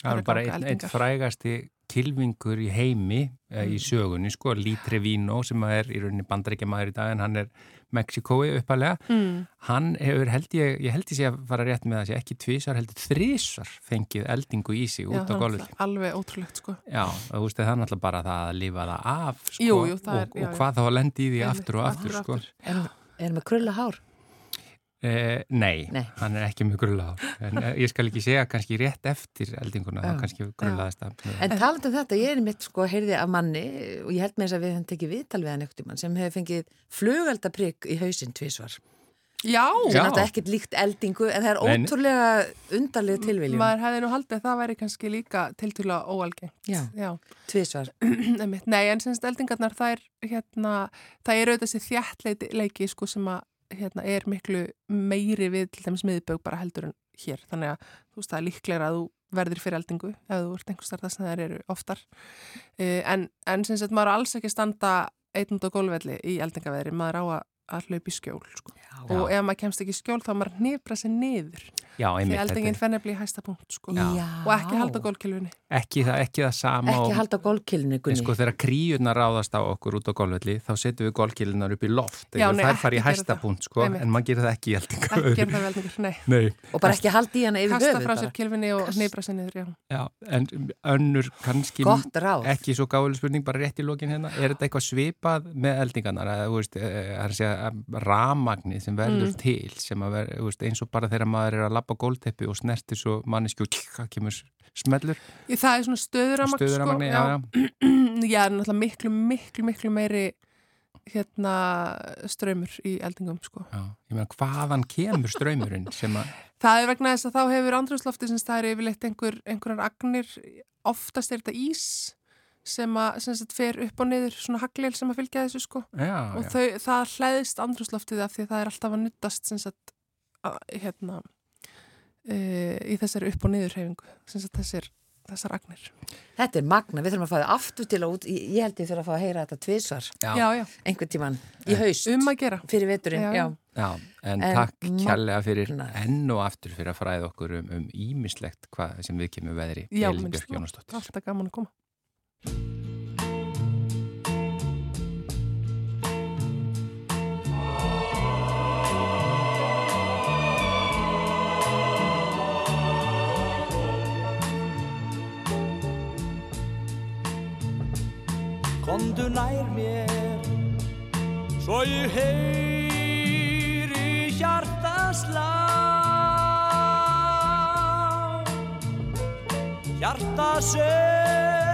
Það er bara einn frægasti kilvingur í heimi eh, í Mm. sögunni, sko, Lítre Vino sem er í rauninni bandaríkja maður í dag en hann er Mexikói uppalega. mm. Hann hefur held ég, ég held ég sé að fara rétt með það sé ekki tvísar, heldur þrísar fengið eldingu í sig Já, út á náttúrulega alveg ótrúlegt sko Já, þú veist, það er náttúrulega bara það að lifa það af, sko, Jú, jú, það og, er- já, og já. hvað þá að lendi í því aftur og aftur, aftur og sko. aftur. En er með krulla hár? Eh, nei, Nei. hann er ekki mjög grullaður. En eh, ég skal ekki segja kannski rétt eftir eldinguna, Já. þá kannski grullaðist það. En talandi um þetta, ég er mitt sko heyrði af manni og ég held með þess að við hann tekið viðtal við hann ekkert mann sem hefur fengið flugaldaprygg í hausinn tvísvar. Já, sem Já. náttúrulega ekkert líkt eldingu en það er Nei, ótrúlega undarlega tilviljum. maður hefði nú haldið að það væri kannski líka tiltúlega óalgengt. Já. Já. Tvísvar. Einmitt. Nei, en semst eldingarnar, það er, hérna, það er auðvitað þessi þjættleiki sko, sem að, hérna, er miklu meiri við til dæmis miðbög bara heldur en hér. Þannig að þú veist, það er líklega að þú verður fyrir eldingu ef þú ert einhvers þar þess að það eru oftar. Uh, en, en sem sagt, maður alls ekki standa út á gólvelli í eldingaveðri, maður á að, að hlaupa í skjól, sko. Og ef maður kemst ekki í skjól þá maður nýfra sér niður. Já, Því einmitt. eldingin þetta fenni að bli hæsta punkt, sko. Já. Og ekki halda gólkilfunni. er Ekki það, ekki það sama Ekki og halda gólkilinu, en Gunni. sko þegar kríurnar ráðast á okkur út á golfvelli, þá setjum við golfkillunar upp í loft. Já, nei, ekki gera hæsta það. punkt, sko, Einmitt. en maður gerir það ekki í eldingu. Ekki gera það veldingur, nei. Nei, Og bara ekki halda í hana yfir Kasta höfuð frá sér bara. kilfinni og nýbra sér niður, já. já, en önnur kannski Gott ráð. ekki svo gáðuleg spurning, bara rétt í lokin hérna. Er þetta eitthvað svipað með eldingarnar? Eða, þú veist, eh, það er að segja ramagnið sem verður Mm. til, sem að ver, veist, eins og bara þegar maður er að lappa gólteppi og snerti svo mannesku og kemur smellur, Í Það er svona stöðuramagn, stöðuramagni, sko. já, já. Já, það er náttúrulega miklu, miklu, miklu meiri hérna ströymur í eldingum, sko. Já, ég meina hvaðan kemur ströymurinn sem að, Það er vegna þess að þá hefur andrúslofti sem það er yfirleitt einhver, einhverjar agnir, oftast er þetta ís sem að fer upp og niður, svona haglil sem að fylgja þessu, sko. já, og þau, það hlæðist andrúsloftið af því að það er alltaf að nuttast hérna, e, í þessari upp og niður hreyfingu, sem sagt þessir, þessar agnir. Þetta er magna, við þurfum að það aftur til að út, ég ég held ég þurfa að fá að heyra þetta já, Já, já, einhvern tíman í haust um að gera. fyrir veturinn, Já, já. já. já, en, En takk kærlega fyrir enn og aftur fyrir að fræða okkur um, um ímislegt hvað sem við kemur veðri Já, minnst Björk það. Jónasdóttir. Alltaf gaman að koma. Komdu nær mér. Svo ég heyri hjarta slá. Hjarta sem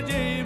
J.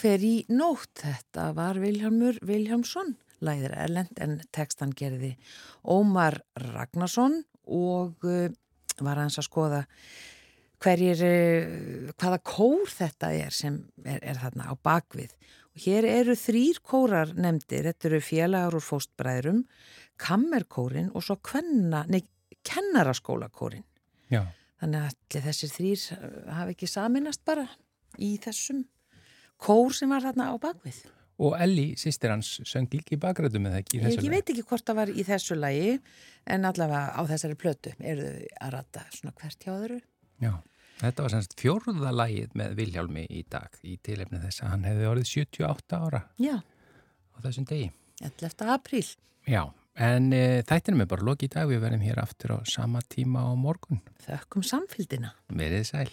fer í nótt, þetta var Vilhelmur Vilhelmsson, læðir Erlend en textan gerði Ómar Ragnarsson og uh, var hans að skoða hverjir, uh, hvaða kór þetta er sem er, er þarna á bakvið. Og hér eru þrýr kórar nefndir, þetta eru félagar úr fóstbræðrum, kammerkórin og svo kvenna, nei, kennaraskólakórin. Já. Þannig að allir þessir þrýr uh, hafi ekki saminast bara í þessum kór sem var þarna á bakvið. Og Elli, sýstir hans, söng líka í bakræðum eða ekki í Ég, þessu ég lagi? veit ekki hvort það var í þessu lagi en allavega á þessari plötu eru þau að rata svona hvert hjá öðru. Já. Þetta var semst fjórða lagið með Vilhjálmi í dag í tilefni þess að hann hefði orðið 78 ára Já, á þessum degi. 11. apríl. Já, en e, þættinum er bara lokið í dag. Við verðum hér aftur á sama tíma á morgun. Þökkum samfylgdina. Verið sæl.